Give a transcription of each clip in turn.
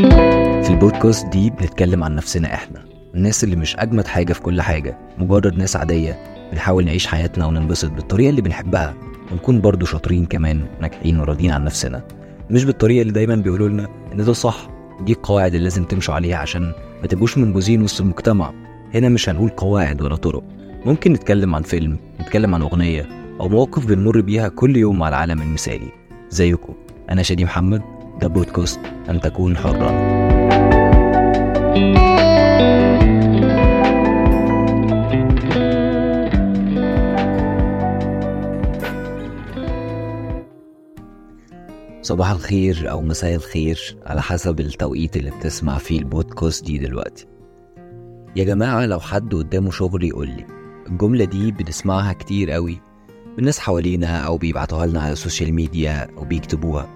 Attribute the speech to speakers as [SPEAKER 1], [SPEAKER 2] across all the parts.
[SPEAKER 1] في البودكاست دي بنتكلم عن نفسنا إحنا الناس اللي مش أجمد حاجة في كل حاجة مجرد ناس عادية بنحاول نعيش حياتنا وننبسط بالطريقة اللي بنحبها ونكون برضو شاطرين كمان ناجحين وراضيين عن نفسنا. مش بالطريقة اللي دايما بيقولوا لنا إن ده صح دي القواعد اللي لازم تمشوا عليها عشان ما تبقوش منبوذين وسط المجتمع. هنا مش هنقول قواعد ولا طرق. ممكن نتكلم عن فيلم نتكلم عن أغنية أو مواقف بنمر بيها كل يوم مع العالم المثالي. زيكم أنا شادي محمد. ده بودكاست ان تكون حرا صباح الخير أو مساء الخير على حسب التوقيت اللي بتسمع فيه البودكاست دي دلوقتي. يا جماعة لو حد قدامه شغل يقول لي الجملة دي بنسمعها كتير قوي من ناس حوالينا أو بيبعتوها لنا على السوشيال ميديا أو بيكتبوها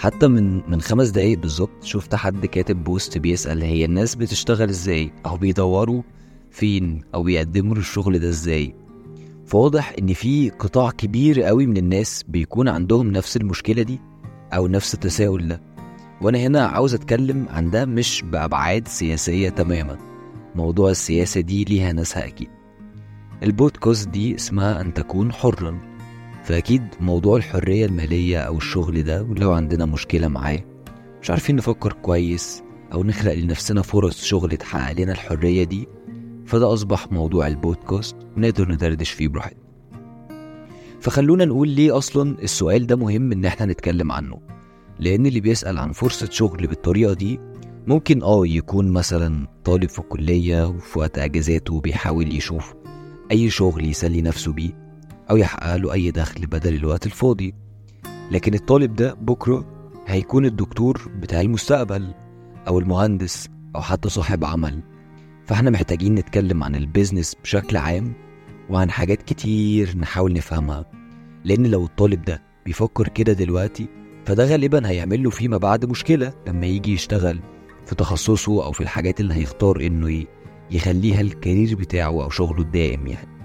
[SPEAKER 1] حتى من من خمس دقايق بالظبط شفت حد كاتب post بيسأل هي الناس بتشتغل إزاي؟ أو بيدوروا فين؟ أو بيقدموا الشغل ده إزاي؟ فواضح إن في قطاع كبير قوي من الناس بيكون عندهم نفس المشكلة دي أو نفس التساؤل ده. وأنا هنا عاوز أتكلم عن ده مش بأبعاد سياسية تماما. موضوع السياسة دي ليها ناسها أكيد. البودكاست دي اسمها أن تكون حرا. فأكيد موضوع الحرية المالية أو الشغل ده ولو عندنا مشكلة معاه مش عارفين نفكر كويس أو نخلق لنفسنا فرص شغل تحقق لنا الحرية دي فده أصبح موضوع البودكاست ونقدر ندردش فيه براحتنا. فخلونا نقول ليه أصلا السؤال ده مهم إن إحنا نتكلم عنه لأن اللي بيسأل عن فرصة شغل بالطريقة دي ممكن آه يكون مثلا طالب في الكلية وفي وقت أجازاته بيحاول يشوف أي شغل يسلي نفسه بيه. أو يحقق له أي دخل بدل الوقت الفاضي. لكن الطالب ده بكرة هيكون الدكتور بتاع المستقبل أو المهندس أو حتى صاحب عمل. فإحنا محتاجين نتكلم عن البيزنس بشكل عام وعن حاجات كتير نحاول نفهمها. لأن لو الطالب ده بيفكر كده دلوقتي فده غالبا هيعمل له فيما بعد مشكلة لما يجي يشتغل في تخصصه أو في الحاجات اللي هيختار إنه يخليها ال career بتاعه أو شغله الدائم يعني.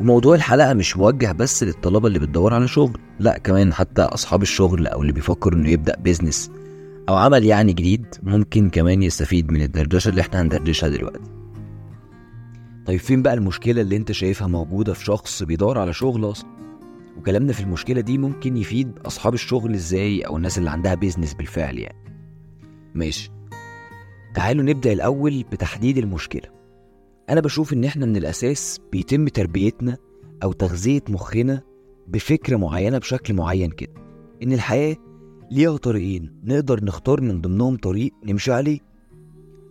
[SPEAKER 1] وموضوع الحلقة مش موجه بس للطلبة اللي بتدور على شغل لا كمان حتى أصحاب الشغل أو اللي بيفكر إنه يبدأ business أو عمل يعني جديد ممكن كمان يستفيد من الدردشة اللي إحنا هندردشها دلوقتي. طيب فين بقى المشكلة اللي أنت شايفها موجودة في شخص بيدور على شغل أصلا؟ وكلامنا في المشكلة دي ممكن يفيد أصحاب الشغل إزاي أو الناس اللي عندها business بالفعل يعني. ماشي. تعالوا نبدأ الأول بتحديد المشكلة. أنا بشوف إن إحنا من الأساس بيتم تربيتنا أو تغذية مخنا بفكرة معينة بشكل معين كده إن الحياة ليها طريقين نقدر نختار من ضمنهم طريق نمشي عليه.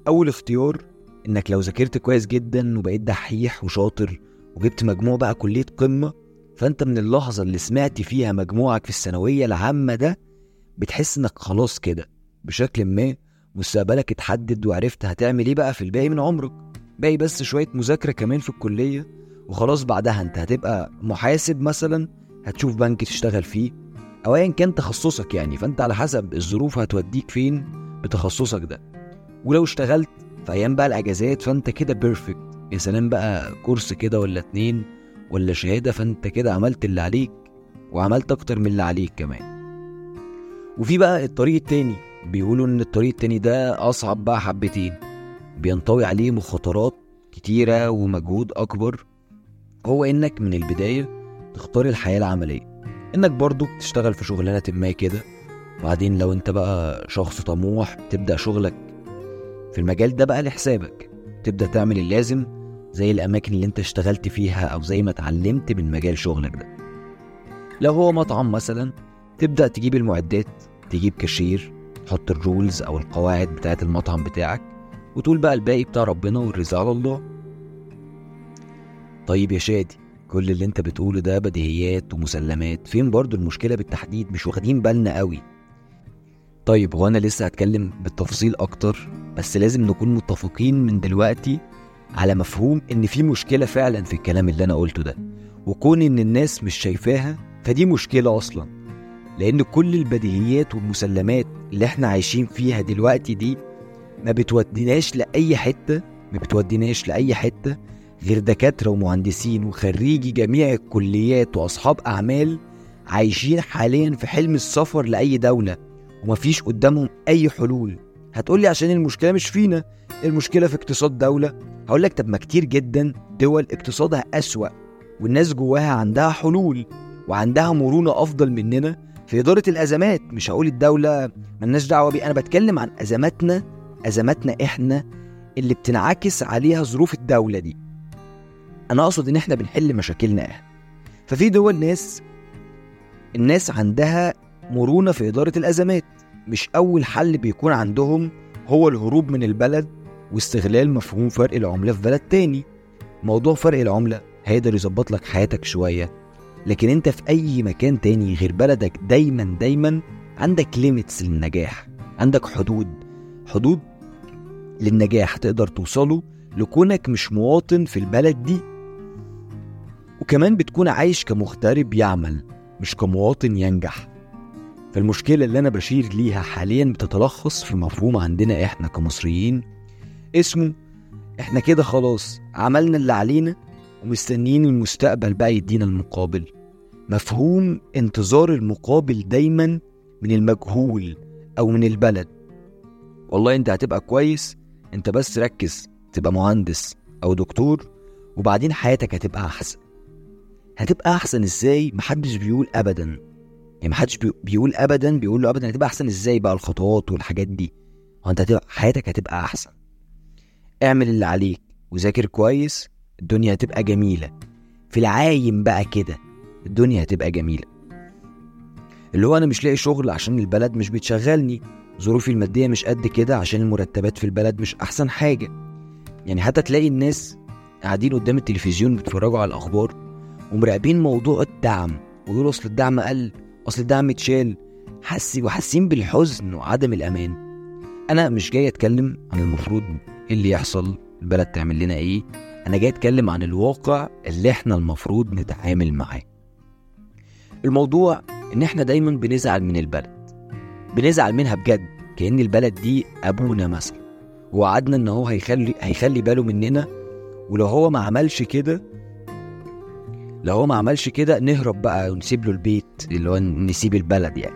[SPEAKER 1] أول اختيار إنك لو ذاكرت كويس جدا وبقيت دحيح وشاطر وجبت مجموع بقى كلية قمة فأنت من اللحظة اللي سمعت فيها مجموعك في الثانوية العامة ده بتحس إنك خلاص كده بشكل ما مستقبلك اتحدد وعرفت هتعمل إيه بقى في الباقي من عمرك. باقي بس شوية مذاكرة كمان في الكلية وخلاص بعدها انت هتبقى محاسب مثلا هتشوف بنك تشتغل فيه أو ايا كان تخصصك يعني. فأنت على حسب الظروف هتوديك فين بتخصصك ده. ولو اشتغلت في أيام بقى الأجازات فأنت كده بيرفكت يا سلام بقى كورس كده ولا اتنين ولا شهادة فأنت كده عملت اللي عليك وعملت أكتر من اللي عليك كمان. وفي بقى الطريق التاني بيقولوا إن الطريق التاني ده أصعب بقى حبتين. بينطوي عليه مخاطرات كتيرة ومجهود أكبر. هو إنك من البداية تختار الحياة العملية. إنك برضو تشتغل في شغلانة ما كده. وبعدين لو أنت بقى شخص طموح تبدأ شغلك في المجال ده بقى لحسابك. تبدأ تعمل اللازم زي الأماكن اللي أنت اشتغلت فيها أو زي ما اتعلمت من مجال شغلك ده. لو هو مطعم مثلا تبدأ تجيب المعدات تجيب كاشير تحط ال rules أو القواعد بتاعة المطعم بتاعك. وتقول بقى الباقي بتاع ربنا والرزق على الله. طيب يا شادي كل اللي انت بتقوله ده بديهيات ومسلمات. فين برضو المشكلة بالتحديد؟ مش واخدين بالنا قوي. طيب هو أنا لسه هتكلم بالتفاصيل أكتر بس لازم نكون متفقين من دلوقتي على مفهوم إن في مشكلة فعلا في الكلام اللي أنا قلته ده. وكون إن الناس مش شايفاها فدي مشكلة أصلا. لأن كل البديهيات والمسلمات اللي إحنا عايشين فيها دلوقتي دي ما بتوديناش لأي حتة ما بتوديناش لأي حتة غير دكاترة ومهندسين وخريجي جميع الكليات وأصحاب أعمال عايشين حاليا في حلم السفر لأي دولة ومفيش قدامهم أي حلول. هتقولي عشان المشكلة مش فينا المشكلة في اقتصاد دولة. هقول لك طب ما كتير جدا دول اقتصادها أسوأ والناس جواها عندها حلول وعندها مرونة أفضل مننا في إدارة الأزمات. مش هقول الدولة ملناش دعوة بيه أنا بتكلم عن أزماتنا أزماتنا إحنا اللي بتنعكس عليها ظروف الدولة دي. أنا أقصد إن إحنا بنحل مشاكلنا إحنا. ففي دول ناس الناس عندها مرونة في إدارة الأزمات. مش أول حل بيكون عندهم هو الهروب من البلد واستغلال مفهوم فرق العملة في بلد تاني. موضوع فرق العملة هيقدر يظبط لك حياتك شوية. لكن أنت في أي مكان تاني غير بلدك دايما دايما عندك ليميتس للنجاح عندك حدود. حدود للنجاح تقدر توصله لكونك مش مواطن في البلد دي. وكمان بتكون عايش كمغترب يعمل مش كمواطن ينجح. فالمشكلة اللي أنا بشير ليها حاليا بتتلخص في مفهوم عندنا إحنا كمصريين اسمه إحنا كده خلاص عملنا اللي علينا ومستنيين المستقبل بقى يدينا المقابل. مفهوم انتظار المقابل دايما من المجهول أو من البلد. والله أنت هتبقى كويس أنت بس ركز تبقى مهندس أو دكتور وبعدين حياتك هتبقى أحسن. هتبقى أحسن إزاي؟ محدش بيقول أبدا. يعني محدش بي- بيقول أبدا بيقول له أبدا هتبقى أحسن إزاي بقى؟ الخطوات والحاجات دي. هو أنت هتبقى حياتك هتبقى أحسن. اعمل اللي عليك وذاكر كويس الدنيا هتبقى جميلة. في العايم بقى كده الدنيا هتبقى جميلة. اللي هو أنا مش لاقي شغل عشان البلد مش بتشغلني. ظروفي المادية مش قد كده عشان المرتبات في البلد مش أحسن حاجة. يعني حتى تلاقي الناس قاعدين قدام التلفزيون بيتفرجوا على الأخبار ومراقبين موضوع الدعم ويقولوا أصل الدعم قل أصل الدعم اتشال. حاسين وحاسين بالحزن وعدم الأمان. أنا مش جاي أتكلم عن المفروض إيه اللي يحصل البلد تعمل لنا إيه. أنا جاي أتكلم عن الواقع اللي إحنا المفروض نتعامل معاه. الموضوع إن إحنا دايما بنزعل من البلد. بنزعل منها بجد كأن البلد دي أبونا مثلا. ووعدنا إن هو هيخلي هيخلي باله مننا. ولو هو ما عملش كده لو هو ما عملش كده نهرب بقى ونسيب له البيت اللي هو نسيب البلد يعني.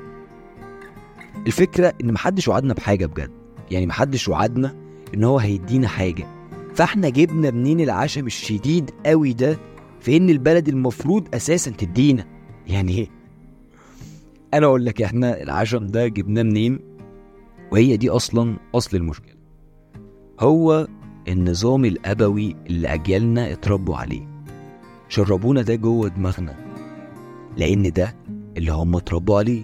[SPEAKER 1] الفكرة إن محدش وعدنا بحاجة بجد. يعني محدش وعدنا إن هو هيدينا حاجة. فإحنا جبنا منين العشم الشديد قوي ده؟ في إن البلد المفروض أساسا تدينا. يعني إيه؟ أنا أقول لك إحنا العشم ده جبناه منين؟ وهي دي أصلا أصل المشكلة. هو النظام الأبوي اللي أجيالنا اتربوا عليه. شربونا ده جوه دماغنا. لأن ده اللي هم اتربوا عليه.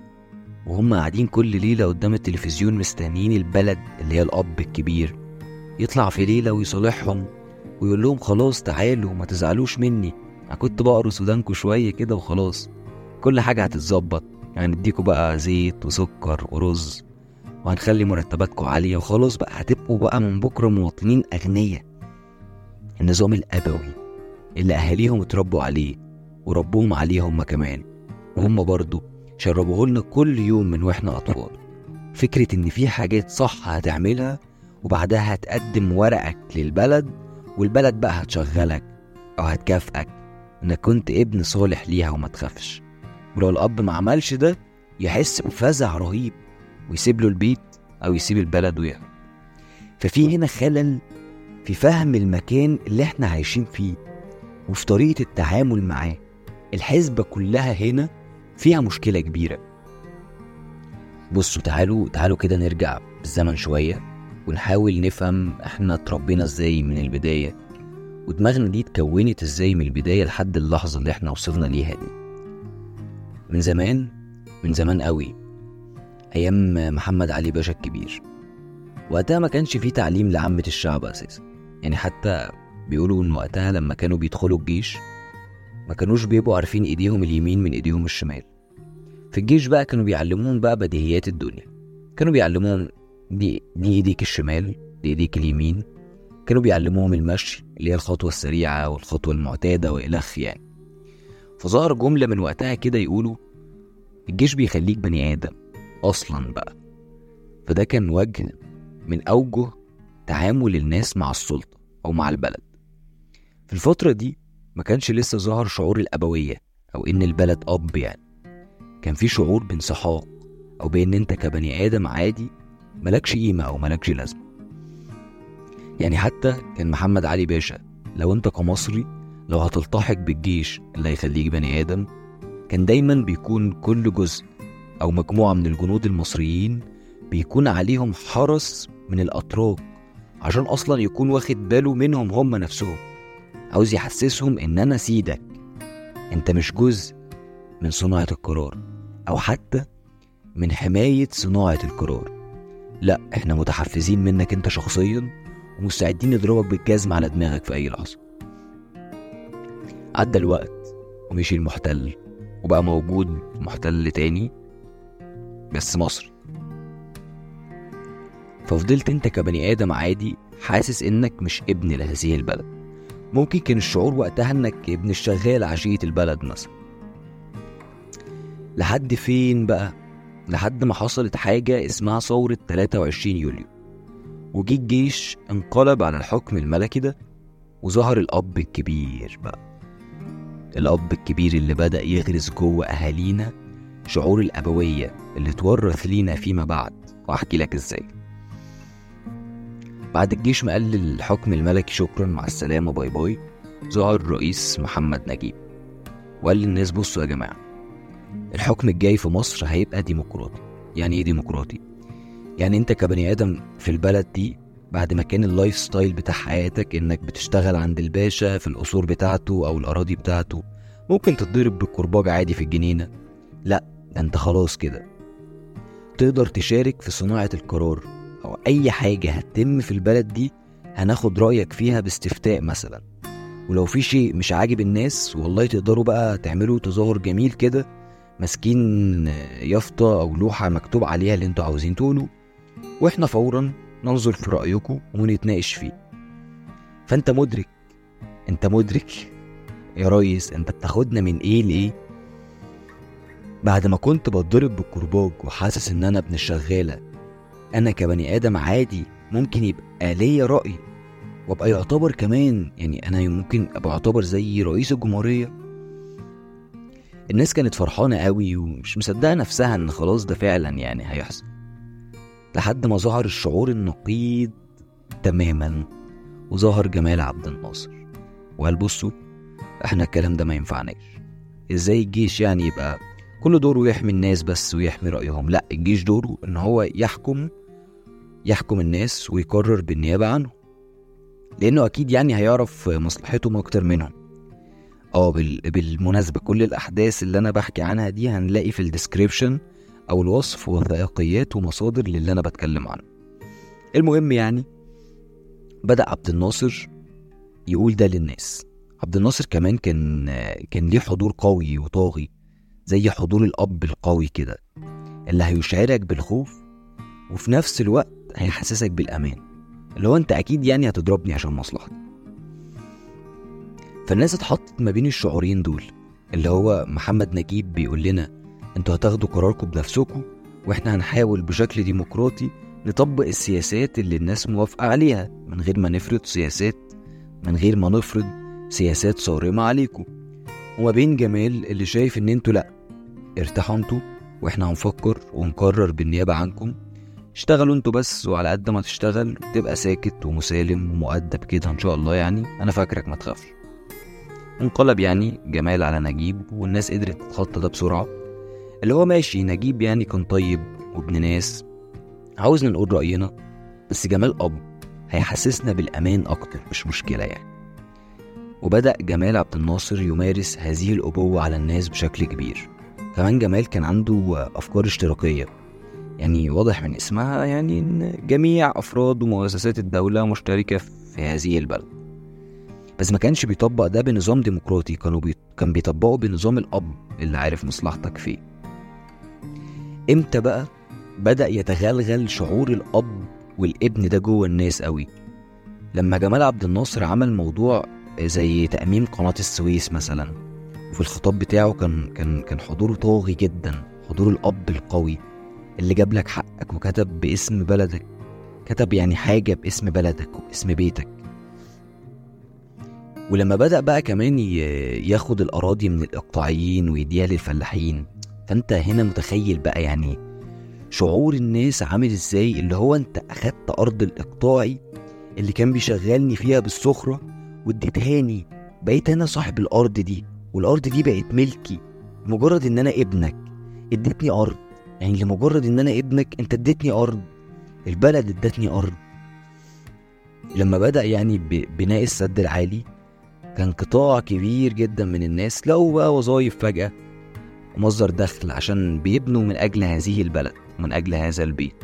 [SPEAKER 1] وهم قاعدين كل ليلة قدام التلفزيون مستنيين البلد اللي هي الأب الكبير. يطلع في ليلة ويصالحهم ويقول لهم خلاص تعالوا ما تزعلوش مني. أنا كنت بقرص ودانكوا شوية كده وخلاص. كل حاجة هتتظبط. هنديكوا بقى زيت وسكر ورز وهنخلي مرتباتكم عالية وخلاص بقى هتبقوا بقى من بكرة مواطنين أغنياء. النظام الأبوي اللي أهاليهم اتربوا عليه وربوهم عليه هم كمان وهم برضو شربوه لنا كل يوم من وإحنا أطفال. فكرة إن في حاجات صح هتعملها وبعدها هتقدم ورقك للبلد والبلد بقى هتشغلك أو هتكافئك إنك كنت ابن صالح ليها وما تخافش. ولو الأب ما عملش ده يحس بفزع رهيب ويسيب له البيت أو يسيب البلد ويهرب. ففي هنا خلل في فهم المكان اللي إحنا عايشين فيه وفي طريقة التعامل معاه. الحسبة كلها هنا فيها مشكلة كبيرة. بصوا تعالوا تعالوا كده نرجع بالزمن شوية ونحاول نفهم إحنا اتربينا إزاي من البداية ودماغنا دي اتكونت إزاي من البداية لحد اللحظة اللي إحنا وصلنا ليها دي. من زمان من زمان قوي أيام محمد علي باشا الكبير. وقتها ما كانش فيه تعليم لعامة الشعب أساسا. يعني حتى بيقولوا إن وقتها لما كانوا بيدخلوا الجيش ما كانوش بيبقوا عارفين إيديهم اليمين من إيديهم الشمال. في الجيش بقى كانوا بيعلموهم بقى بديهيات الدنيا. كانوا بيعلموهم دي دي إيديك الشمال دي إيديك اليمين. كانوا بيعلموهم المشي اللي هي الخطوة السريعة والخطوة المعتادة وإلخ يعني. فظهر جملة من وقتها كده يقولوا الجيش بيخليك بني آدم أصلا بقى. فده كان وجه من أوجه تعامل الناس مع السلطة أو مع البلد. في الفترة دي ما كانش لسه ظهر شعور الأبوية أو إن البلد أب يعني. كان في شعور بانسحاق أو بإن أنت كبني آدم عادي ملكش قيمة أو ملكش لازمة. يعني حتى كان محمد علي باشا لو أنت كمصري لو هتلتحق بالجيش اللي هيخليك بني آدم كان دايما بيكون كل جزء أو مجموعة من الجنود المصريين بيكون عليهم حرس من الأتراك عشان أصلا يكون واخد باله منهم هم نفسهم. عاوز يحسسهم إن أنا سيدك. أنت مش جزء من صناعة القرار أو حتى من حماية صناعة القرار. لا إحنا متحفزين منك أنت شخصيا ومستعدين نضربك بالجزم على دماغك في أي لحظة. عدى الوقت ومشي المحتل وبقى موجود محتل تاني بس مصري. ففضلت انت كبني آدم عادي حاسس إنك مش ابن لهذه البلد. ممكن كان الشعور وقتها إنك ابن الشغال عشية البلد مثلا. لحد فين بقى؟ لحد ما حصلت حاجة اسمها ثورة 23 يوليو. وجي الجيش انقلب على الحكم الملكي ده وظهر الأب الكبير بقى. الأب الكبير اللي بدأ يغرس جوه أهالينا شعور الأبوية اللي تورث لينا فيما بعد. وأحكي لك إزاي. بعد الجيش ما قال للحكم الملكي شكرا مع السلامة bye bye ظهر الرئيس محمد نجيب. وقال للناس بصوا يا جماعة الحكم الجاي في مصر هيبقى ديمقراطي. يعني إيه ديمقراطي؟ يعني أنت كبني آدم في البلد دي بعد ما كان ال lifestyle بتاع حياتك إنك بتشتغل عند الباشا في القصور بتاعته أو الأراضي بتاعته ممكن تتضرب بالكرباج عادي في الجنينة. لا ده أنت خلاص كده. تقدر تشارك في صناعة القرار أو أي حاجة هتتم في البلد دي هناخد رأيك فيها باستفتاء مثلا. ولو في شيء مش عاجب الناس والله تقدروا بقى تعملوا تظاهر جميل كده ماسكين يافطة أو لوحة مكتوب عليها اللي أنتوا عاوزين تقولوا. وإحنا فورا ننظر في رأيكم ونتناقش فيه. فأنت مدرك أنت مدرك يا ريس أنت بتاخدنا من إيه لإيه؟ بعد ما كنت بتضرب بالكرباج وحاسس إن أنا ابن الشغالة أنا كبني آدم عادي ممكن يبقى ليا رأي وأبقى يعتبر كمان يعني أنا ممكن أبقى يعتبر زي رئيس الجمهورية. الناس كانت فرحانة قوي ومش مصدقة نفسها إن خلاص ده فعلا يعني هيحصل. لحد ما ظهر الشعور النقيض تماما وظهر جمال عبد الناصر. وقال بصوا إحنا الكلام ده ما ينفعناش. إزاي الجيش يعني يبقى كل دوره يحمي الناس بس ويحمي رأيهم؟ لا الجيش دوره إن هو يحكم يحكم الناس ويقرر بالنيابة عنه لأنه أكيد يعني هيعرف مصلحتهم أكتر منهم. آه بال... بالمناسبة كل الأحداث اللي أنا بحكي عنها دي هنلاقي في الديسكريبشن أو الوصف وثائقيات ومصادر للي أنا بتكلم عنه. المهم يعني بدأ عبد الناصر يقول ده للناس. عبد الناصر كمان كان كان ليه حضور قوي وطاغي زي حضور الأب القوي كده اللي هيشعرك بالخوف وفي نفس الوقت هيحسسك بالأمان. اللي هو أنت أكيد يعني هتضربني عشان مصلحتي. فالناس اتحطت ما بين الشعورين دول اللي هو محمد نجيب بيقول لنا أنتوا هتاخدوا قراركم بنفسكم وإحنا هنحاول بشكل ديمقراطي نطبق السياسات اللي الناس موافقة عليها من غير ما نفرض سياسات من غير ما نفرض سياسات صارمة عليكم. وما بين جمال اللي شايف إن أنتوا لأ ارتاحوا أنتوا وإحنا هنفكر ونقرر بالنيابة عنكم. اشتغلوا أنتوا بس وعلى قد ما تشتغل تبقى ساكت ومسالم ومؤدب كده إن شاء الله يعني. أنا فاكرك ما تخافش. انقلب يعني جمال على نجيب والناس قدرت تتخطى ده بسرعة. اللي هو ماشي نجيب يعني كان طيب وابن ناس. عاوزنا نقول رأينا بس جمال أب هيحسسنا بالأمان أكتر مش مشكلة يعني. وبدأ جمال عبد الناصر يمارس هذه الأبوة على الناس بشكل كبير. كمان جمال كان عنده أفكار اشتراكية. يعني واضح من اسمها يعني إن جميع أفراد ومؤسسات الدولة مشتركة في هذه البلد. بس ما كانش بيطبق ده بنظام ديمقراطي كانوا بي... كان بيطبقه بنظام الأب اللي عارف مصلحتك فيه. إمتى بقى بدأ يتغلغل شعور الأب والابن ده جوه الناس قوي؟ لما جمال عبد الناصر عمل موضوع زي تأميم قناة السويس مثلا وفي الخطاب بتاعه كان كان كان حضوره طاغي جدا حضور الأب القوي اللي جاب لك حقك وكتب باسم بلدك كتب يعني حاجة باسم بلدك وباسم بيتك. ولما بدأ بقى كمان ياخد الأراضي من الإقطاعيين ويديها للفلاحين فأنت هنا متخيل بقى يعني شعور الناس عامل إزاي؟ اللي هو انت أخدت أرض الاقطاعي اللي كان بيشغلني فيها بالسخرة واديتهاني بقيت أنا صاحب الأرض دي والأرض دي بقت ملكي مجرد إن أنا ابنك. اديتني أرض. يعني لمجرد إن أنا ابنك أنت اديتني أرض. البلد ادتني أرض. لما بدأ يعني ببناء السد العالي كان قطاع كبير جدا من الناس لقوا بقى وظايف فجأة. ومصدر دخل عشان بيبنوا من أجل هذه البلد ومن أجل هذا البيت.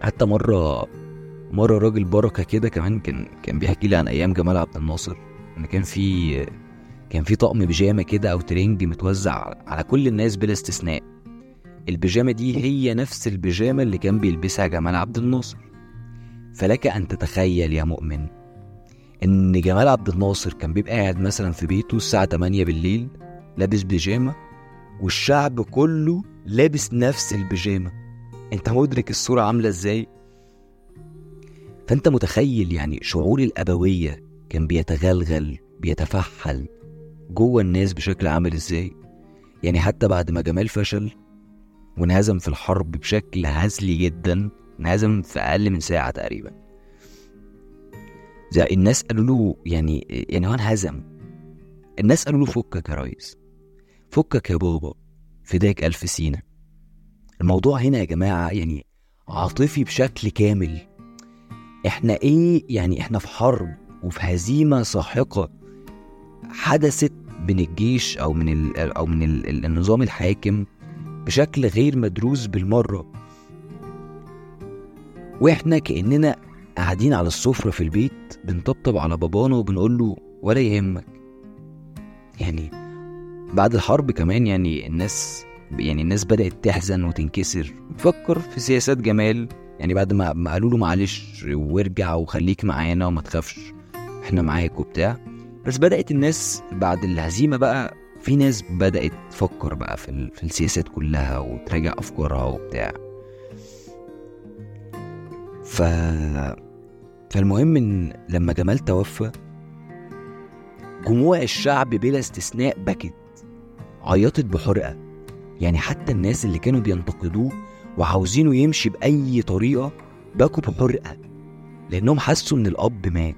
[SPEAKER 1] حتى مرة مرة راجل بركة كده كمان كان كان بيحكي لي عن أيام جمال عبد الناصر إن كان في كان في طقم بيجامة كده أو ترنج متوزع على كل الناس بلا استثناء. البيجامة دي هي نفس البيجامة اللي كان بيلبسها جمال عبد الناصر. فلك أن تتخيل يا مؤمن إن جمال عبد الناصر كان بيبقى قاعد مثلا في بيته الساعة 8 بالليل لابس بيجامة والشعب كله لابس نفس البيجامة. انت مدرك الصورة عاملة إزاي؟ فانت متخيل يعني شعور الأبوية كان بيتغلغل بيتفحل جوه الناس بشكل عامل إزاي؟ يعني حتى بعد ما جمال فشل وانهزم في الحرب بشكل هزلي جدا انهزم في أقل من ساعة تقريبا. زي الناس قالوا له يعني يعني هو انهزم. الناس قالوا له فكك يا ريس. فكك يا بابا فداك ألف سينا. الموضوع هنا يا جماعة يعني عاطفي بشكل كامل. إحنا إيه يعني إحنا في حرب وفي هزيمة ساحقة حدثت بين الجيش أو من ال أو من ال النظام الحاكم بشكل غير مدروس بالمرة. وإحنا كأننا قاعدين على السفرة في البيت بنطبطب على بابانا وبنقول له ولا يهمك. يعني بعد الحرب كمان يعني الناس يعني الناس بدأت تحزن وتنكسر. تفكر في سياسات جمال. يعني بعد ما قالوا له معلش وارجع وخليك معانا وما تخافش إحنا معاك وبتاع. بس بدأت الناس بعد الهزيمة بقى في ناس بدأت تفكر بقى في, في السياسات كلها وتراجع أفكارها وبتاع. ف فالمهم إن لما جمال توفى جموع الشعب بلا استثناء بكت. عيطت بحرقة. يعني حتى الناس اللي كانوا بينتقدوه وعاوزينه يمشي بأي طريقة بكوا بحرقة لأنهم حسوا إن الأب مات.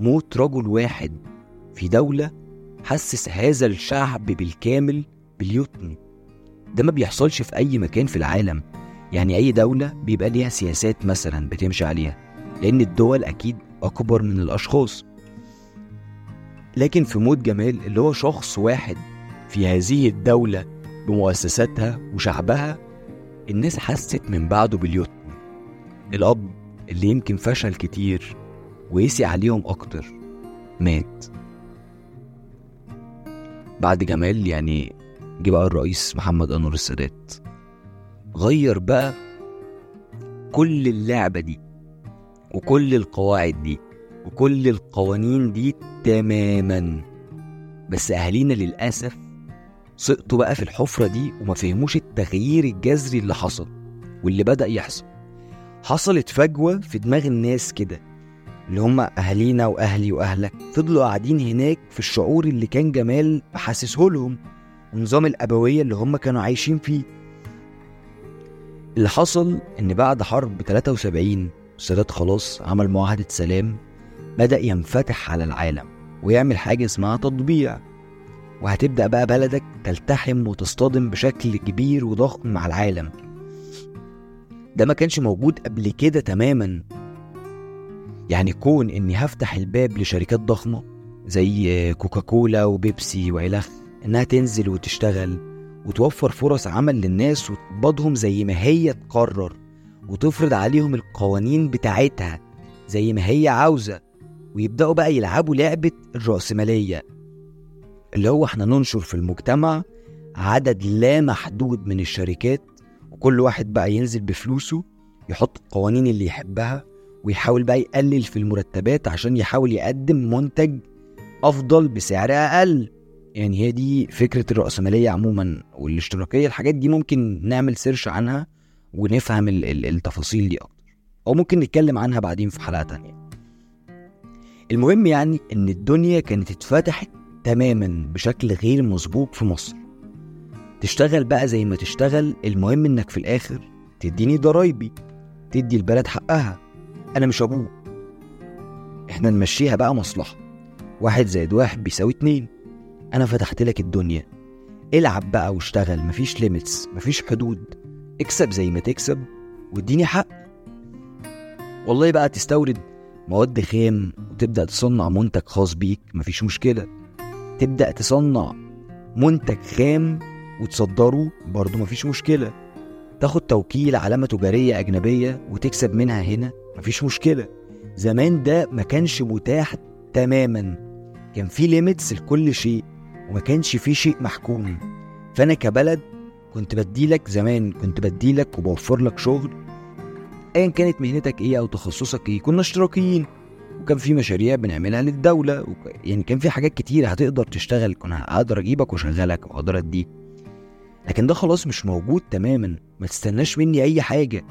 [SPEAKER 1] موت رجل واحد في دولة حسس هذا الشعب بالكامل باليتم. ده ما بيحصلش في أي مكان في العالم. يعني أي دولة بيبقى ليها سياسات مثلا بتمشي عليها لأن الدول أكيد أكبر من الأشخاص. لكن في موت جمال اللي هو شخص واحد في هذه الدولة بمؤسساتها وشعبها الناس حست من بعده باليتم الأب اللي يمكن فشل كتير ويسي عليهم أكتر مات. بعد جمال يعني جه بقى الرئيس محمد أنور السادات غير بقى كل اللعبة دي وكل القواعد دي وكل القوانين دي تماما. بس أهالينا للأسف سقطوا بقى في الحفرة دي وما فهموش التغيير الجذري اللي حصل واللي بدأ يحصل. حصلت فجوة في دماغ الناس كده اللي هم أهالينا وأهلي وأهلك. فضلوا قاعدين هناك في الشعور اللي كان جمال حاسسه لهم ونظام الأبوية اللي هم كانوا عايشين فيه. اللي حصل إن بعد حرب 73 السادات خلاص عمل معاهدة سلام بدأ ينفتح على العالم ويعمل حاجة اسمها تطبيع. وهتبدأ بقى بلدك تلتحم وتصطدم بشكل كبير وضخم مع العالم. ده ما كانش موجود قبل كده تماما. يعني كون إني هفتح الباب لشركات ضخمة زي كوكاكولا وبيبسي وإلخ إنها تنزل وتشتغل وتوفر فرص عمل للناس وتقبضهم زي ما هي تقرر وتفرض عليهم القوانين بتاعتها زي ما هي عاوزة ويبدأوا بقى يلعبوا لعبة الرأسمالية. اللي هو إحنا ننشر في المجتمع عدد لا محدود من الشركات وكل واحد بقى ينزل بفلوسه يحط القوانين اللي يحبها ويحاول بقى يقلل في المرتبات عشان يحاول يقدم منتج أفضل بسعر أقل. يعني هي دي فكرة الرأسمالية عموما والاشتراكية الحاجات دي ممكن نعمل سيرش عنها ونفهم التفاصيل دي أكتر. أو ممكن نتكلم عنها بعدين في حلقة تانية. المهم يعني إن الدنيا كانت اتفتحت تماما بشكل غير مسبوق في مصر.
[SPEAKER 2] تشتغل بقى زي ما تشتغل المهم إنك في الآخر تديني ضرايبي تدي البلد حقها. أنا مش أبوك إحنا نمشيها بقى مصلحة. واحد زائد واحد بيساوي اتنين. أنا فتحت لك الدنيا. العب بقى واشتغل. مفيش limits مفيش حدود. اكسب زي ما تكسب واديني حق. والله بقى تستورد مواد خام وتبدأ تصنع منتج خاص بيك. مفيش مشكلة. تبدأ تصنع منتج خام وتصدره برضه مفيش مشكلة. تاخد توكيل علامة تجارية أجنبية وتكسب منها هنا مفيش مشكلة. زمان ده ما كانش متاح تماما. كان في ليميتس لكل شيء وما كانش في شيء محكوم. فأنا كبلد كنت بديلك زمان كنت بديلك وبوفر لك شغل. ايا كانت مهنتك إيه أو تخصصك إيه كنا اشتراكيين. وكان في مشاريع بنعملها للدولة وك... يعني كان في حاجات كتير هتقدر تشتغل كنا هقدر أجيبك وأشغلك وأقدر أديك. لكن ده خلاص مش موجود تماما ما تستناش مني أي حاجة.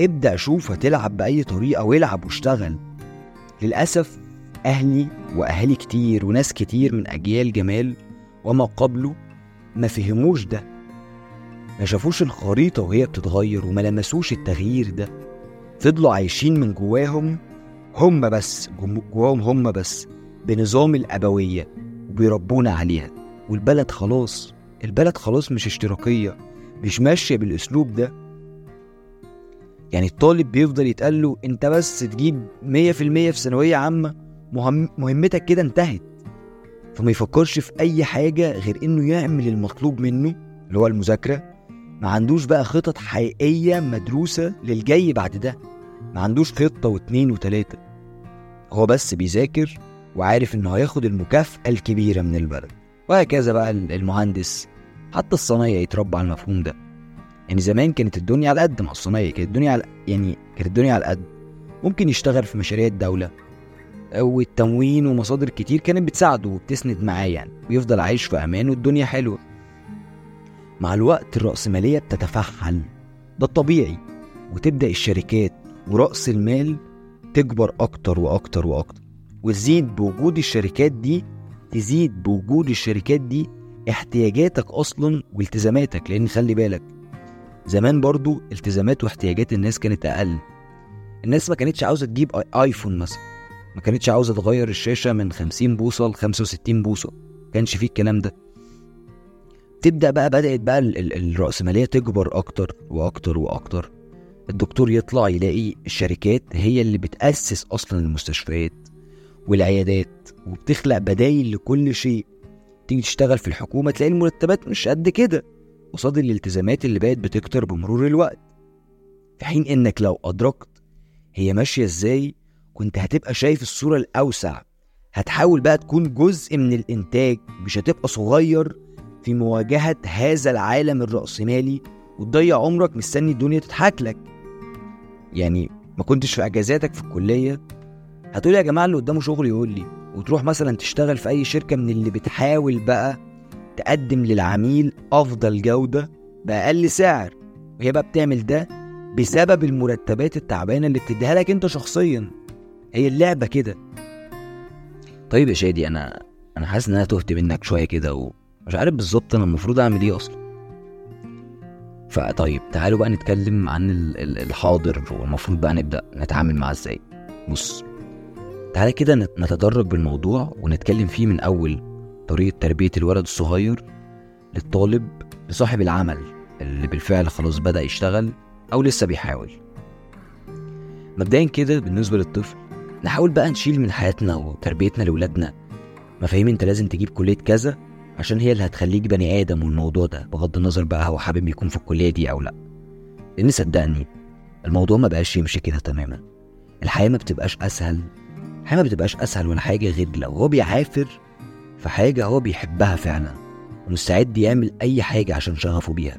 [SPEAKER 2] ابدأ شوف هتلعب بأي طريقة والعب واشتغل. للأسف أهلي وأهالي كتير وناس كتير من أجيال جمال وما قبله ما فهموش ده. ما شافوش الخريطة وهي بتتغير وما لمسوش التغيير ده. فضلوا عايشين من جواهم هم بس جواهم هم بس بنظام الأبوية وبيربونا عليها. والبلد خلاص البلد خلاص مش اشتراكية مش ماشية بالأسلوب ده. يعني الطالب بيفضل يتقال له أنت بس تجيب 100% في ثانوية عامة مهم مهمتك كده انتهت. فما يفكرش في أي حاجة غير إنه يعمل المطلوب منه اللي هو المذاكرة. ما عندوش بقى خطط حقيقية مدروسة للجاي بعد ده. ما عندوش خطة واتنين وتلاتة. هو بس بيذاكر وعارف إنه هياخد المكافأة الكبيرة من البلد. وهكذا بقى المهندس حتى الصنايعي يتربى على المفهوم ده. يعني زمان كانت الدنيا على قد مع الصنايعي كانت الدنيا على يعني كانت الدنيا على قد. ممكن يشتغل في مشاريع الدولة. والتموين ومصادر كتير كانت بتساعده وبتسند معاه يعني ويفضل عايش في أمان والدنيا حلوة. مع الوقت الرأسمالية بتتفحل. ده الطبيعي. وتبدأ الشركات ورأس المال تكبر أكتر وأكتر وأكتر. وتزيد بوجود الشركات دي تزيد بوجود الشركات دي احتياجاتك أصلا والتزاماتك. لأن خلي بالك زمان برضو التزامات واحتياجات الناس كانت أقل. الناس ما كانتش عاوزة تجيب آي- آيفون مثلا. ما كانتش عاوزة تغير الشاشة من 50 بوصة ل 65 بوصة كانش فيه الكلام ده. تبدأ بقى بدأت بقى ال- ال- الرأسمالية تكبر أكتر وأكتر وأكتر. الدكتور يطلع يلاقي الشركات هي اللي بتأسس أصلا المستشفيات والعيادات وبتخلق بدايل لكل شيء. تيجي تشتغل في الحكومة تلاقي المرتبات مش قد كده قصاد الالتزامات اللي بقت بتكتر بمرور الوقت. في حين إنك لو أدركت هي ماشية إزاي كنت هتبقى شايف الصورة الأوسع. هتحاول بقى تكون جزء من الإنتاج مش هتبقى صغير في مواجهة هذا العالم الرأسمالي وتضيع عمرك مستني الدنيا تضحك لك. يعني ما كنتش في اجازاتك في الكلية هتقول يا جماعة اللي قدامه شغل يقول لي وتروح مثلا تشتغل في أي شركة من اللي بتحاول بقى تقدم للعميل أفضل جودة بأقل سعر وهي بقى بتعمل ده بسبب المرتبات التعبانة اللي بتديها لك أنت شخصيا. هي اللعبة كده. طيب يا شادي أنا أنا حاسس إن أنا تهت منك شوية كده و... مش عارف بالظبط أنا المفروض أعمل إيه أصلا. فطيب تعالوا بقى نتكلم عن ال- ال- الحاضر والمفروض بقى نبدأ نتعامل معاه إزاي؟ بص تعالى كده نت- نتدرج بالموضوع ونتكلم فيه من أول طريقة تربية الولد الصغير للطالب لصاحب العمل اللي بالفعل خلاص بدأ يشتغل أو لسه بيحاول. مبدئيا كده بالنسبة للطفل نحاول بقى نشيل من حياتنا وتربيتنا لاولادنا مفاهيم أنت لازم تجيب كلية كذا عشان هي اللي هتخليك بني آدم والموضوع ده بغض النظر بقى هو حابب يكون في الكلية دي أو لأ. لأن صدقني الموضوع ما بقاش يمشي كده تماما. الحياة ما بتبقاش أسهل الحياة ما بتبقاش أسهل ولا حاجة غير لو هو بيعافر في حاجة هو بيحبها فعلا ومستعد يعمل أي حاجة عشان شغفه بيها.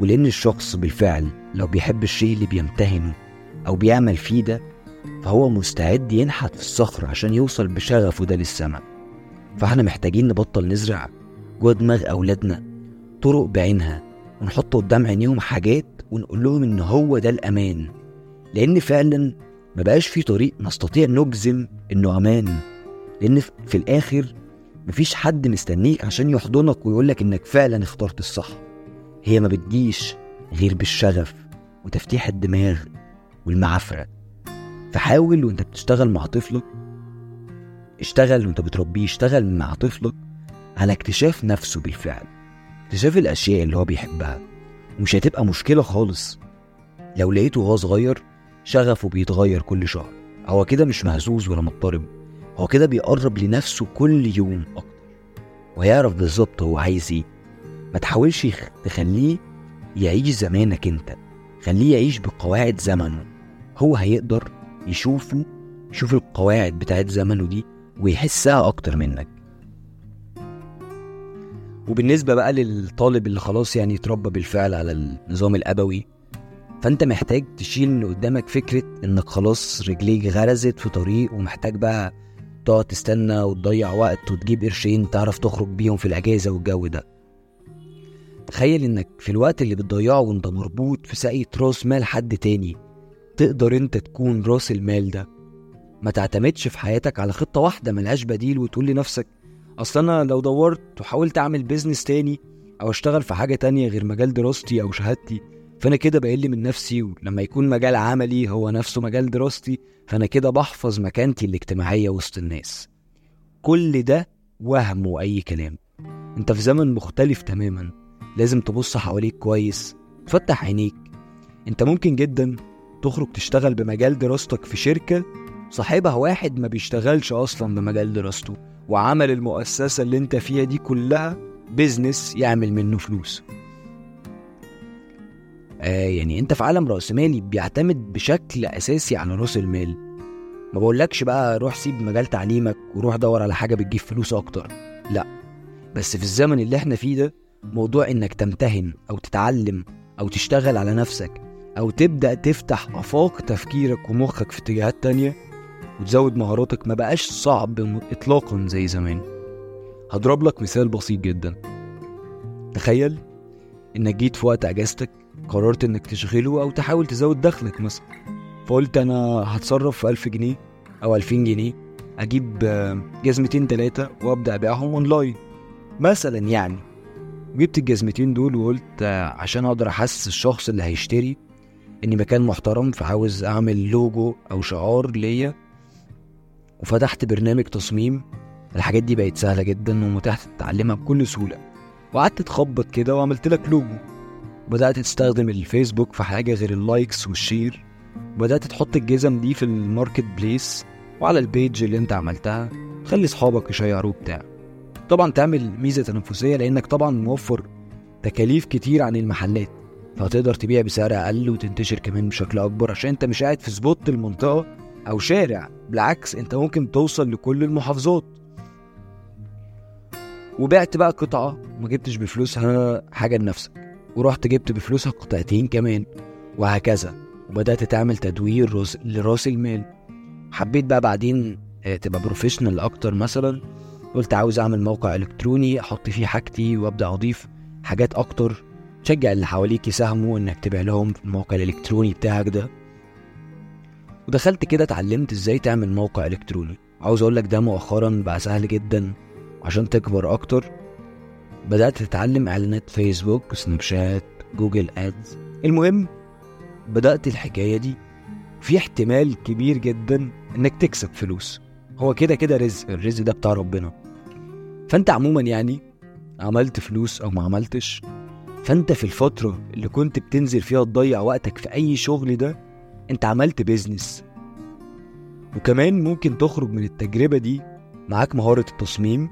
[SPEAKER 2] ولأن الشخص بالفعل لو بيحب الشيء اللي بيمتهنه أو بيعمل فيه ده فهو مستعد ينحت في الصخر عشان يوصل بشغفه ده للسماء. فاحنا محتاجين نبطل نزرع جوه دماغ أولادنا طرق بعينها ونحط قدام عينيهم حاجات ونقول لهم إن هو ده الأمان. لأن فعلا ما بقاش في طريق نستطيع نجزم إنه أمان. لأن في- الآخر مفيش حد مستنيك عشان يحضنك ويقولك إنك فعلا اخترت الصح. هي ما بتجيش غير بالشغف وتفتيح الدماغ والمعافرة. فحاول وأنت بتشتغل مع طفلك اشتغل وانت بتربيه اشتغل مع طفلك على اكتشاف نفسه بالفعل. اكتشاف الأشياء اللي هو بيحبها. ومش هتبقى مشكلة خالص. لو لقيته وهو صغير شغفه بيتغير كل شهر. هو كده مش مهزوز ولا مضطرب. هو كده بيقرب لنفسه كل يوم أكتر. ويعرف بالظبط هو عايز إيه. ما تحاولش تخليه يعيش زمانك أنت. خليه يعيش بقواعد زمنه. هو هيقدر يشوفه يشوف القواعد بتاعت زمنه دي ويحسها أكتر منك. وبالنسبة بقى للطالب اللي خلاص يعني اتربى بالفعل على النظام الأبوي فأنت محتاج تشيل من قدامك فكرة إنك خلاص رجليك غرزت في طريق ومحتاج بقى تقعد تستنى وتضيع وقت وتجيب قرشين تعرف تخرج بيهم في الأجازة والجو ده. تخيل إنك في الوقت اللي بتضيعه وأنت مربوط في ساقية راس مال حد تاني تقدر أنت تكون راس المال ده. ما تعتمدش في حياتك على خطة واحدة ملهاش بديل وتقول لنفسك أصل أنا لو دورت وحاولت أعمل business تاني أو أشتغل في حاجة تانية غير مجال دراستي أو شهادتي فأنا كده بقل من نفسي ولما يكون مجال عملي هو نفسه مجال دراستي فأنا كده بحفظ مكانتي الاجتماعية وسط الناس. كل ده وهم وأي كلام. أنت في زمن مختلف تماما. لازم تبص حواليك كويس. تفتح عينيك. أنت ممكن جدا تخرج تشتغل بمجال دراستك في شركة صاحبها واحد ما بيشتغلش أصلا بمجال دراسته وعمل المؤسسة اللي أنت فيها دي كلها بيزنس يعمل منه فلوس. آه يعني أنت في عالم رأسمالي بيعتمد بشكل أساسي على رأس المال. ما بقولكش بقى روح سيب مجال تعليمك وروح دور على حاجة بتجيب فلوس أكتر. لا بس في الزمن اللي إحنا فيه ده موضوع إنك تمتهن أو تتعلم أو تشتغل على نفسك أو تبدأ تفتح آفاق تفكيرك ومخك في اتجاهات تانية وتزود مهاراتك ما بقاش صعب اطلاقا زي زمان. هضرب لك مثال بسيط جدا. تخيل إنك جيت في وقت إجازتك قررت إنك تشغله أو تحاول تزود دخلك مثلا. فقلت أنا هتصرف في ألف جنيه أو ألفين جنيه أجيب آه، جزمتين تلاتة وأبدأ أبيعهم أونلاين. مثلا يعني. جبت الجزمتين دول وقلت عشان أقدر أحسس الشخص اللي هيشتري إني مكان محترم فعاوز أعمل لوجو أو شعار ليا وفتحت برنامج تصميم الحاجات دي بقت سهلة جدا ومتاح تتعلمها بكل سهولة. وقعدت تخبط كده وعملت لك لوجو بدأت تستخدم الفيسبوك في حاجة غير ال likes وال share وبدأت تحط الجزم دي في ال marketplace وعلى ال page اللي انت عملتها. خلي صحابك يشيروه بتاع. طبعا تعمل ميزة تنافسية لأنك طبعا موفر تكاليف كتير عن المحلات. فهتقدر تبيع بسعر أقل وتنتشر كمان بشكل أكبر عشان انت مش قاعد في spot المنطقة. أو شارع. بالعكس أنت ممكن توصل لكل المحافظات. وبعت بقى قطعة وما جبتش بفلوسها حاجة لنفسك. ورحت جبت بفلوسها قطعتين كمان وهكذا. وبدأت تعمل تدوير لرأس المال. حبيت بقى بعدين آه، تبقى بروفيشنال أكتر مثلا. قلت عاوز أعمل موقع إلكتروني أحط فيه حاجتي وأبدأ أضيف حاجات أكتر. تشجع اللي حواليك يساهموا إنك تبيع لهم الموقع الإلكتروني بتاعك ده. ودخلت كده اتعلمت إزاي تعمل موقع إلكتروني. عاوز أقول لك ده مؤخرا بقى سهل جدا عشان تكبر أكتر. بدأت تتعلم إعلانات فيسبوك سناب شات Google Ads. المهم بدأت الحكاية دي. في احتمال كبير جدا إنك تكسب فلوس. هو كده كده رزق الرزق ده بتاع ربنا. فأنت عموما يعني عملت فلوس أو ما عملتش؟ فأنت في الفترة اللي كنت بتنزل فيها تضيع وقتك في أي شغل ده انت عملت business وكمان ممكن تخرج من التجربة دي معاك مهارة التصميم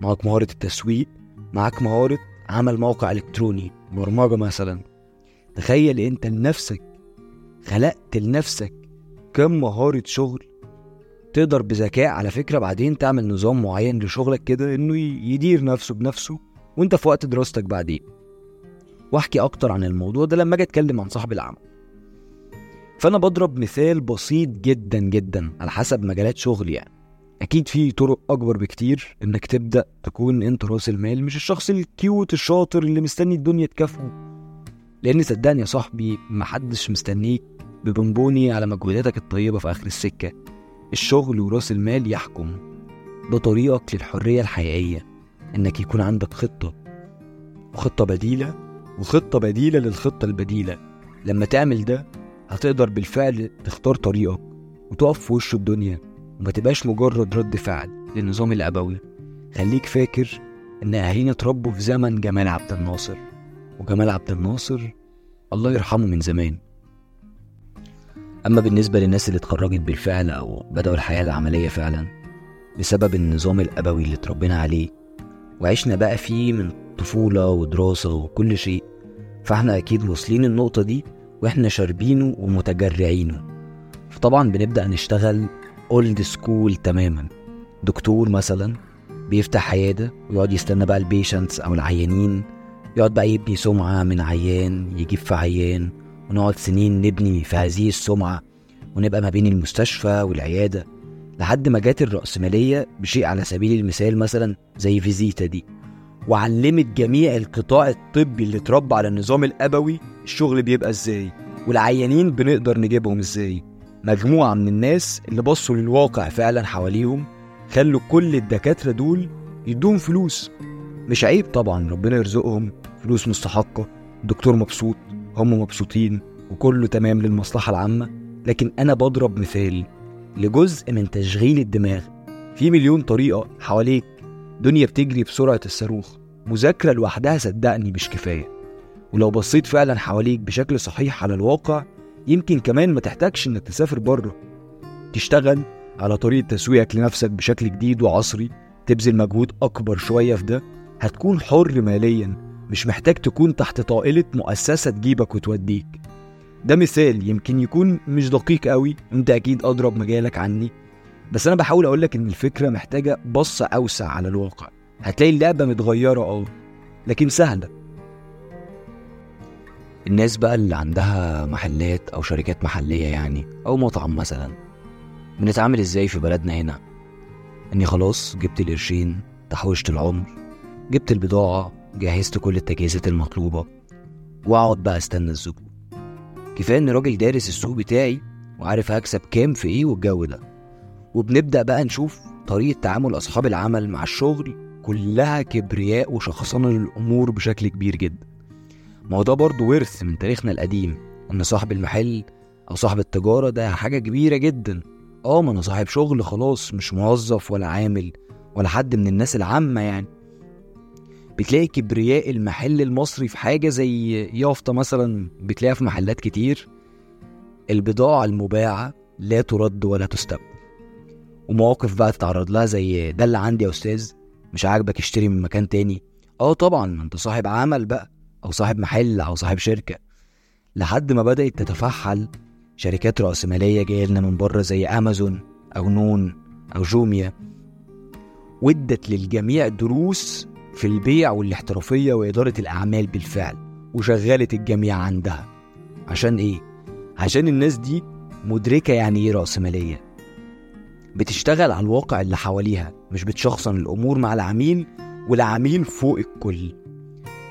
[SPEAKER 2] معاك مهارة التسويق معاك مهارة عمل موقع إلكتروني برمجة مثلا. تخيل انت لنفسك خلقت لنفسك كم مهارة شغل تقدر بذكاء على فكرة بعدين تعمل نظام معين لشغلك كده إنه يدير نفسه بنفسه وانت في وقت دراستك بعدين. واحكي أكتر عن الموضوع ده لما أجي أتكلم عن صاحب العمل. فأنا بضرب مثال بسيط جدا جدا على حسب مجالات شغلي يعني. أكيد في طرق أكبر بكتير إنك تبدأ تكون أنت راس المال مش الشخص الكيوت الشاطر اللي مستني الدنيا تكافئه. لأن صدقني يا صاحبي محدش مستنيك ببونبوني على مجهوداتك الطيبة في آخر السكة. الشغل وراس المال يحكم ده طريقك للحرية الحقيقية إنك يكون عندك خطة. وخطة بديلة وخطة بديلة للخطة البديلة. لما تعمل ده هتقدر بالفعل تختار طريقك وتقف في وش الدنيا وما تبقاش مجرد رد فعل للنظام الأبوي. خليك فاكر إن أهالينا اتربوا في زمن جمال عبد الناصر. وجمال عبد الناصر الله يرحمه من زمان. أما بالنسبة للناس اللي اتخرجت بالفعل أو بدأوا الحياة العملية فعلا بسبب النظام الأبوي اللي اتربينا عليه وعشنا بقى فيه من طفولة ودراسة وكل شيء فإحنا أكيد واصلين النقطة دي وإحنا شاربينه ومتجرعينه. فطبعا بنبدأ نشتغل old school تماما. دكتور مثلا بيفتح عيادة ويقعد يستنى بقى ال patients أو العيانين يقعد بقى يبني سمعة من عيان يجيب في عيان ونقعد سنين نبني في هذه السمعة ونبقى ما بين المستشفى والعيادة. لحد ما جات الرأسمالية بشيء على سبيل المثال مثلا زي فيزيتا دي. وعلمت جميع القطاع الطبي اللي اتربى على النظام الأبوي الشغل بيبقى إزاي والعيانين بنقدر نجيبهم إزاي. مجموعة من الناس اللي بصوا للواقع فعلا حواليهم خلوا كل الدكاترة دول يدوهم فلوس. مش عيب طبعا ربنا يرزقهم فلوس مستحقة. الدكتور مبسوط هم مبسوطين وكله تمام للمصلحة العامة. لكن أنا بضرب مثال لجزء من تشغيل الدماغ. في مليون طريقة حواليك دنيا بتجري بسرعة الصاروخ. مذاكرة لوحدها صدقني مش كفاية. ولو بصيت فعلا حواليك بشكل صحيح على الواقع يمكن كمان ما تحتاجش إنك تسافر بره. تشتغل على طريقة تسويقك لنفسك بشكل جديد وعصري تبذل مجهود أكبر شوية في ده هتكون حر ماليا. مش محتاج تكون تحت طائلة مؤسسة تجيبك وتوديك. ده مثال يمكن يكون مش دقيق قوي انت أكيد أضرب مجالك عني. بس أنا بحاول اقولك إن الفكرة محتاجة بصة أوسع على الواقع. هتلاقي اللعبة متغيرة آه لكن سهلة. الناس بقى اللي عندها محلات أو شركات محلية يعني أو مطعم مثلا بنتعامل إزاي في بلدنا هنا؟ إني خلاص جبت القرشين تحوشت العمر جبت البضاعة جهزت كل التجهيزات المطلوبة وأقعد بقى أستنى الزبون. كفاية إن راجل دارس السوق بتاعي وعارف هكسب كام في إيه والجو ده. وبنبدأ بقى نشوف طريقة تعامل أصحاب العمل مع الشغل كلها كبرياء وشخصنة للأمور بشكل كبير جدا. ما هو ده برضه ورث من تاريخنا القديم إن صاحب المحل أو صاحب التجارة ده حاجة كبيرة جدا. آه ما أنا صاحب شغل خلاص مش موظف ولا عامل ولا حد من الناس العامة يعني. بتلاقي كبرياء المحل المصري في حاجة زي يافطة مثلا بتلاقيها في محلات كتير. البضاعة المباعة لا ترد ولا تستبدل ومواقف بقى تتعرض لها زي ده اللي عندي يا أستاذ مش عاجبك اشتري من مكان تاني؟ آه طبعا أنت صاحب عمل بقى أو صاحب محل أو صاحب شركة. لحد ما بدأت تتفحل شركات رأسمالية جاية لنا من بره زي أمازون أو نون أو جوميا. وادت للجميع دروس في البيع والاحترافية وإدارة الأعمال بالفعل وشغلت الجميع عندها. عشان إيه؟ عشان الناس دي مدركة يعني إيه رأسمالية. بتشتغل على الواقع اللي حواليها مش بتشخصن الأمور مع العميل والعميل فوق الكل.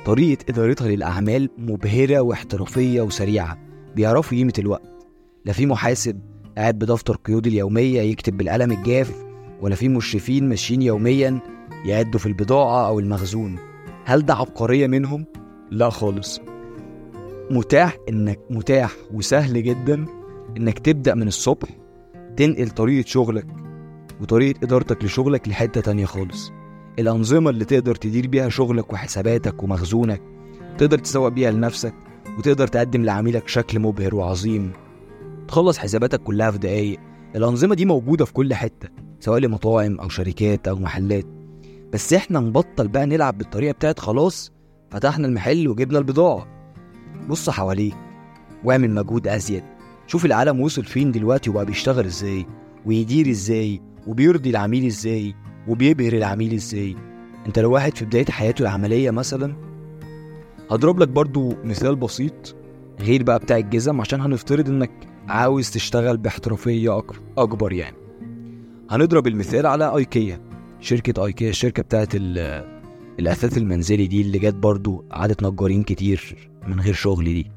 [SPEAKER 2] طريقة إدارتها للأعمال مبهرة واحترافية وسريعة بيعرفوا قيمة الوقت. لا في محاسب قاعد بدفتر قيود اليومية يكتب بالقلم الجاف ولا في مشرفين ماشيين يوميا يعدوا في البضاعة أو المخزون. هل ده عبقرية منهم؟ لا خالص. متاح إنك متاح وسهل جدا إنك تبدأ من الصبح تنقل طريقة شغلك وطريقة إدارتك لشغلك لحتة تانية خالص. الأنظمة اللي تقدر تدير بيها شغلك وحساباتك ومخزونك تقدر تسوق بيها لنفسك وتقدر تقدم لعميلك شكل مبهر وعظيم. تخلص حساباتك كلها في دقايق. الأنظمة دي موجودة في كل حتة سواء لمطاعم أو شركات أو محلات. بس إحنا نبطل بقى نلعب بالطريقة بتاعت خلاص فتحنا المحل وجبنا البضاعة. بص حواليك واعمل مجهود أزيد. شوف العالم وصل فين دلوقتي وبقى بيشتغل إزاي ويدير إزاي وبيرضي العميل إزاي وبيبهر العميل إزاي. أنت لو واحد في بداية حياته العملية مثلا هضرب لك برضو مثال بسيط غير بقى بتاع الجزم عشان هنفترض إنك عاوز تشتغل باحترافية أكبر يعني. هنضرب المثال على آيكيا شركة آيكيا الشركة بتاعت ال- الأثاث المنزلي دي اللي جت برضو قعدت نجارين كتير من غير شغل دي.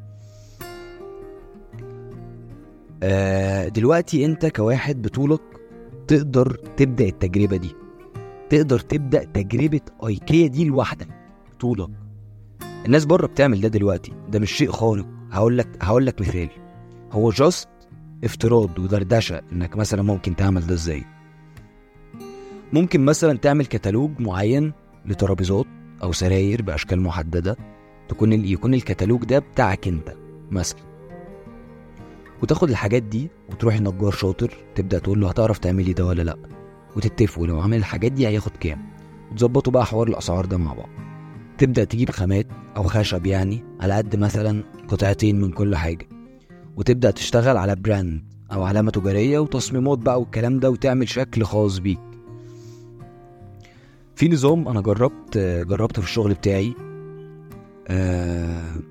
[SPEAKER 2] دلوقتي انت كواحد بطولك تقدر تبدأ التجربة دي. تقدر تبدأ تجربة آيكيا دي لوحدك بطولك. الناس بره بتعمل ده دلوقتي ده مش شيء خارق. هقول لك هقول لك مثال. هو جاست افتراض ودردشة إنك مثلا ممكن تعمل ده إزاي. ممكن مثلا تعمل كتالوج معين لترابيزات أو سراير بأشكال محددة تكون يكون الكتالوج ده بتاعك أنت مثلا. وتاخد الحاجات دي وتروح النجار شاطر تبدأ تقول له هتعرف تعملي ده ولا لأ؟ وتتفقوا لو عمل الحاجات دي هياخد كام؟ وتظبطوا بقى حوار الأسعار ده مع بعض. تبدأ تجيب خامات أو خشب يعني على قد مثلا قطعتين من كل حاجة. وتبدأ تشتغل على براند أو علامة تجارية وتصميمات بقى والكلام ده وتعمل شكل خاص بيك. في نظام أنا جربت جربته في الشغل بتاعي.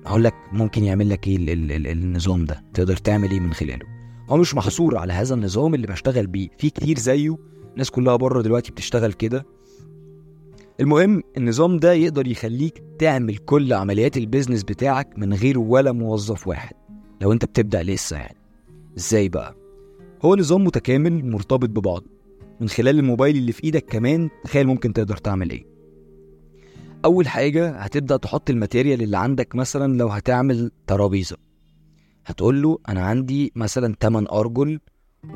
[SPEAKER 2] هقول لك ممكن يعمل لك إيه ال- ال- ال- النظام ده. تقدر تعمل إيه من خلاله. هو مش محصور على هذا النظام اللي بشتغل بيه. في كتير زيه. الناس كلها بره دلوقتي بتشتغل كده. المهم النظام ده يقدر يخليك تعمل كل عمليات البيزنس بتاعك من غير ولا موظف واحد. لو أنت بتبدأ لسه يعني. إزاي بقى؟ هو نظام متكامل مرتبط ببعض من خلال الموبايل اللي في إيدك كمان تخيل ممكن تقدر تعمل إيه. أول حاجة هتبدأ تحط الماتيريال اللي عندك مثلا لو هتعمل ترابيزة. هتقول له أنا عندي مثلا 8 أرجل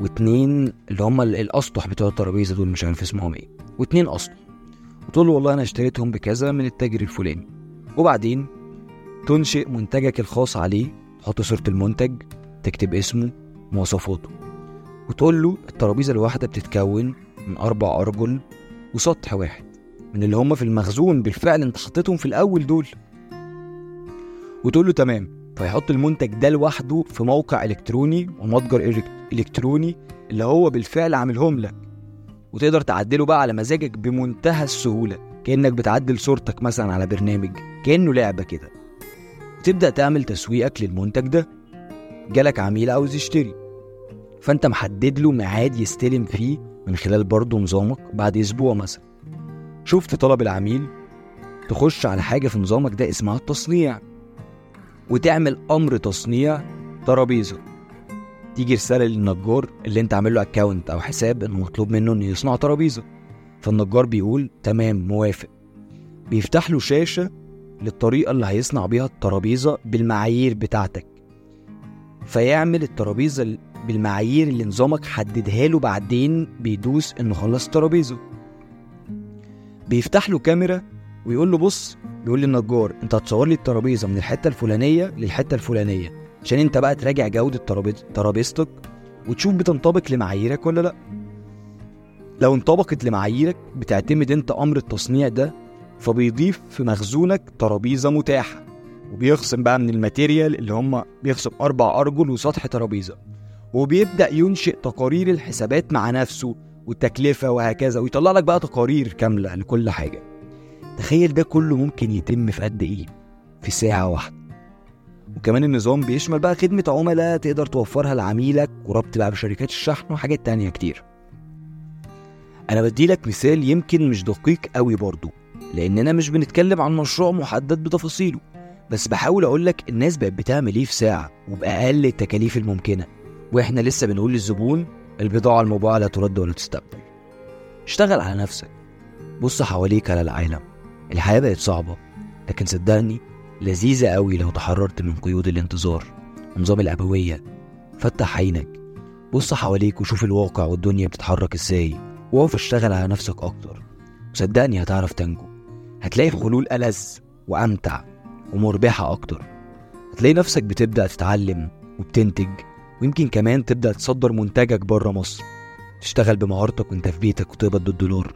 [SPEAKER 2] واتنين اللي هم ال- الأسطح بتوع الترابيزة دول مش عارف اسمهم إيه. واتنين أسطح. وتقول له والله أنا اشتريتهم بكذا من التاجر الفلاني. وبعدين تنشئ منتجك الخاص عليه تحط صورة المنتج تكتب اسمه مواصفاته. وتقول له الترابيزة الواحدة بتتكون من أربع أرجل وسطح واحد. من اللي هم في المخزون بالفعل انت حطيتهم في الأول دول. وتقول له تمام فيحط المنتج ده لوحده في موقع إلكتروني ومتجر إلكتروني اللي هو بالفعل عاملهم لك. وتقدر تعدله بقى على مزاجك بمنتهى السهولة كأنك بتعدل صورتك مثلا على برنامج كأنه لعبة كده. وتبدأ تعمل تسويقك للمنتج ده. جالك عميل عاوز يشتري. فأنت محدد له ميعاد يستلم فيه من خلال برضه نظامك بعد أسبوع مثلا. شفت طلب العميل تخش على حاجة في نظامك ده اسمها التصنيع وتعمل أمر تصنيع ترابيزة. تيجي رسالة للنجار اللي أنت عامل له اكونت أو حساب إنه مطلوب منه إنه يصنع ترابيزة. فالنجار بيقول تمام موافق. بيفتح له شاشة للطريقة اللي هيصنع بيها الترابيزة بالمعايير بتاعتك. فيعمل الترابيزة ال- بالمعايير اللي نظامك حددها له بعدين بيدوس إنه خلص الترابيزة. بيفتح له كاميرا ويقول له بص بيقول للنجار أنت هتصور لي الترابيزة من الحتة الفلانية للحتة الفلانية عشان أنت بقى تراجع جودة ترابيز- ترابيزتك وتشوف بتنطبق لمعاييرك ولا لأ. لو انطبقت لمعاييرك بتعتمد أنت أمر التصنيع ده فبيضيف في مخزونك ترابيزة متاحة وبيخصم بقى من الماتيريال اللي هم بيخصم أربع أرجل وسطح ترابيزة وبيبدأ ينشئ تقارير الحسابات مع نفسه والتكلفة وهكذا ويطلع لك بقى تقارير كاملة لكل حاجة. تخيل ده كله ممكن يتم في قد إيه؟ في ساعة واحدة. وكمان النظام بيشمل بقى خدمة عملاء تقدر توفرها لعميلك وربط بقى بشركات الشحن وحاجات تانية كتير. أنا بديلك مثال يمكن مش دقيق قوي برضو لأننا مش بنتكلم عن مشروع محدد بتفاصيله بس بحاول أقولك الناس بقت بتعمل إيه في ساعة وبأقل التكاليف الممكنة. وإحنا لسه بنقول للزبون البضاعة المباعة لا ترد ولا تستبدل اشتغل على نفسك. بص حواليك على العالم. الحياة بقت صعبة لكن صدقني لذيذة قوي لو تحررت من قيود الانتظار. ونظام الأبوية. فتح عينك. بص حواليك وشوف الواقع والدنيا بتتحرك إزاي. وقف اشتغل على نفسك أكتر. وصدقني هتعرف تنجو. هتلاقي حلول ألذ وأمتع ومربحة أكتر. هتلاقي نفسك بتبدأ تتعلم وبتنتج ويمكن كمان تبدأ تصدر منتجك بره مصر. تشتغل بمهارتك وانت في بيتك وتقبض بالدولار.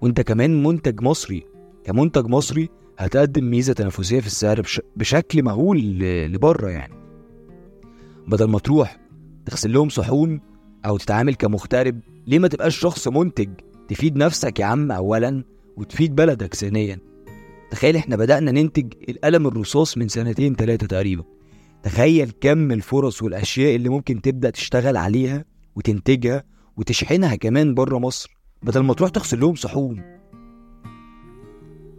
[SPEAKER 2] وانت كمان منتج مصري. كمنتج مصري هتقدم ميزة تنافسية في السعر بش... بشكل مهول ل- لبره يعني. بدل ما تروح تغسل لهم صحون أو تتعامل كمغترب ليه ما تبقاش شخص منتج؟ تفيد نفسك يا عم أولا وتفيد بلدك ثانيا. تخيل إحنا بدأنا ننتج القلم الرصاص من سنتين تلاتة تقريبا. تخيل كم الفرص والأشياء اللي ممكن تبدأ تشتغل عليها وتنتجها وتشحنها كمان بره مصر بدل ما تروح تغسل لهم صحون.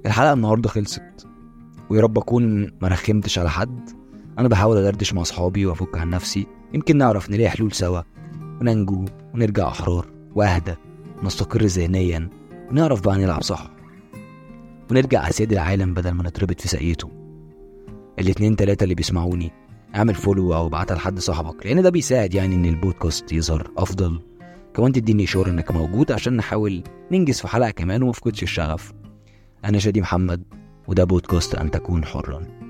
[SPEAKER 2] الحلقة النهاردة خلصت. ويا رب أكون مرخمتش على حد. أنا بحاول أدردش مع أصحابي وأفك عن نفسي. يمكن نعرف نلاقي حلول سوا. وننجو ونرجع أحرار وأهدى. ونستقر ذهنيا. ونعرف بقى نلعب صح. ونرجع أسياد العالم بدل ما نتربط في ساقيته. الاتنين تلاتة اللي بيسمعوني اعمل فولو أو ابعتها لحد صاحبك لأن ده بيساعد يعني إن البودكاست يظهر أفضل. كمان تديني شعور إنك موجود عشان نحاول ننجز في حلقة كمان ومفقدش الشغف. أنا شادي محمد وده بودكاست أن تكون حرا.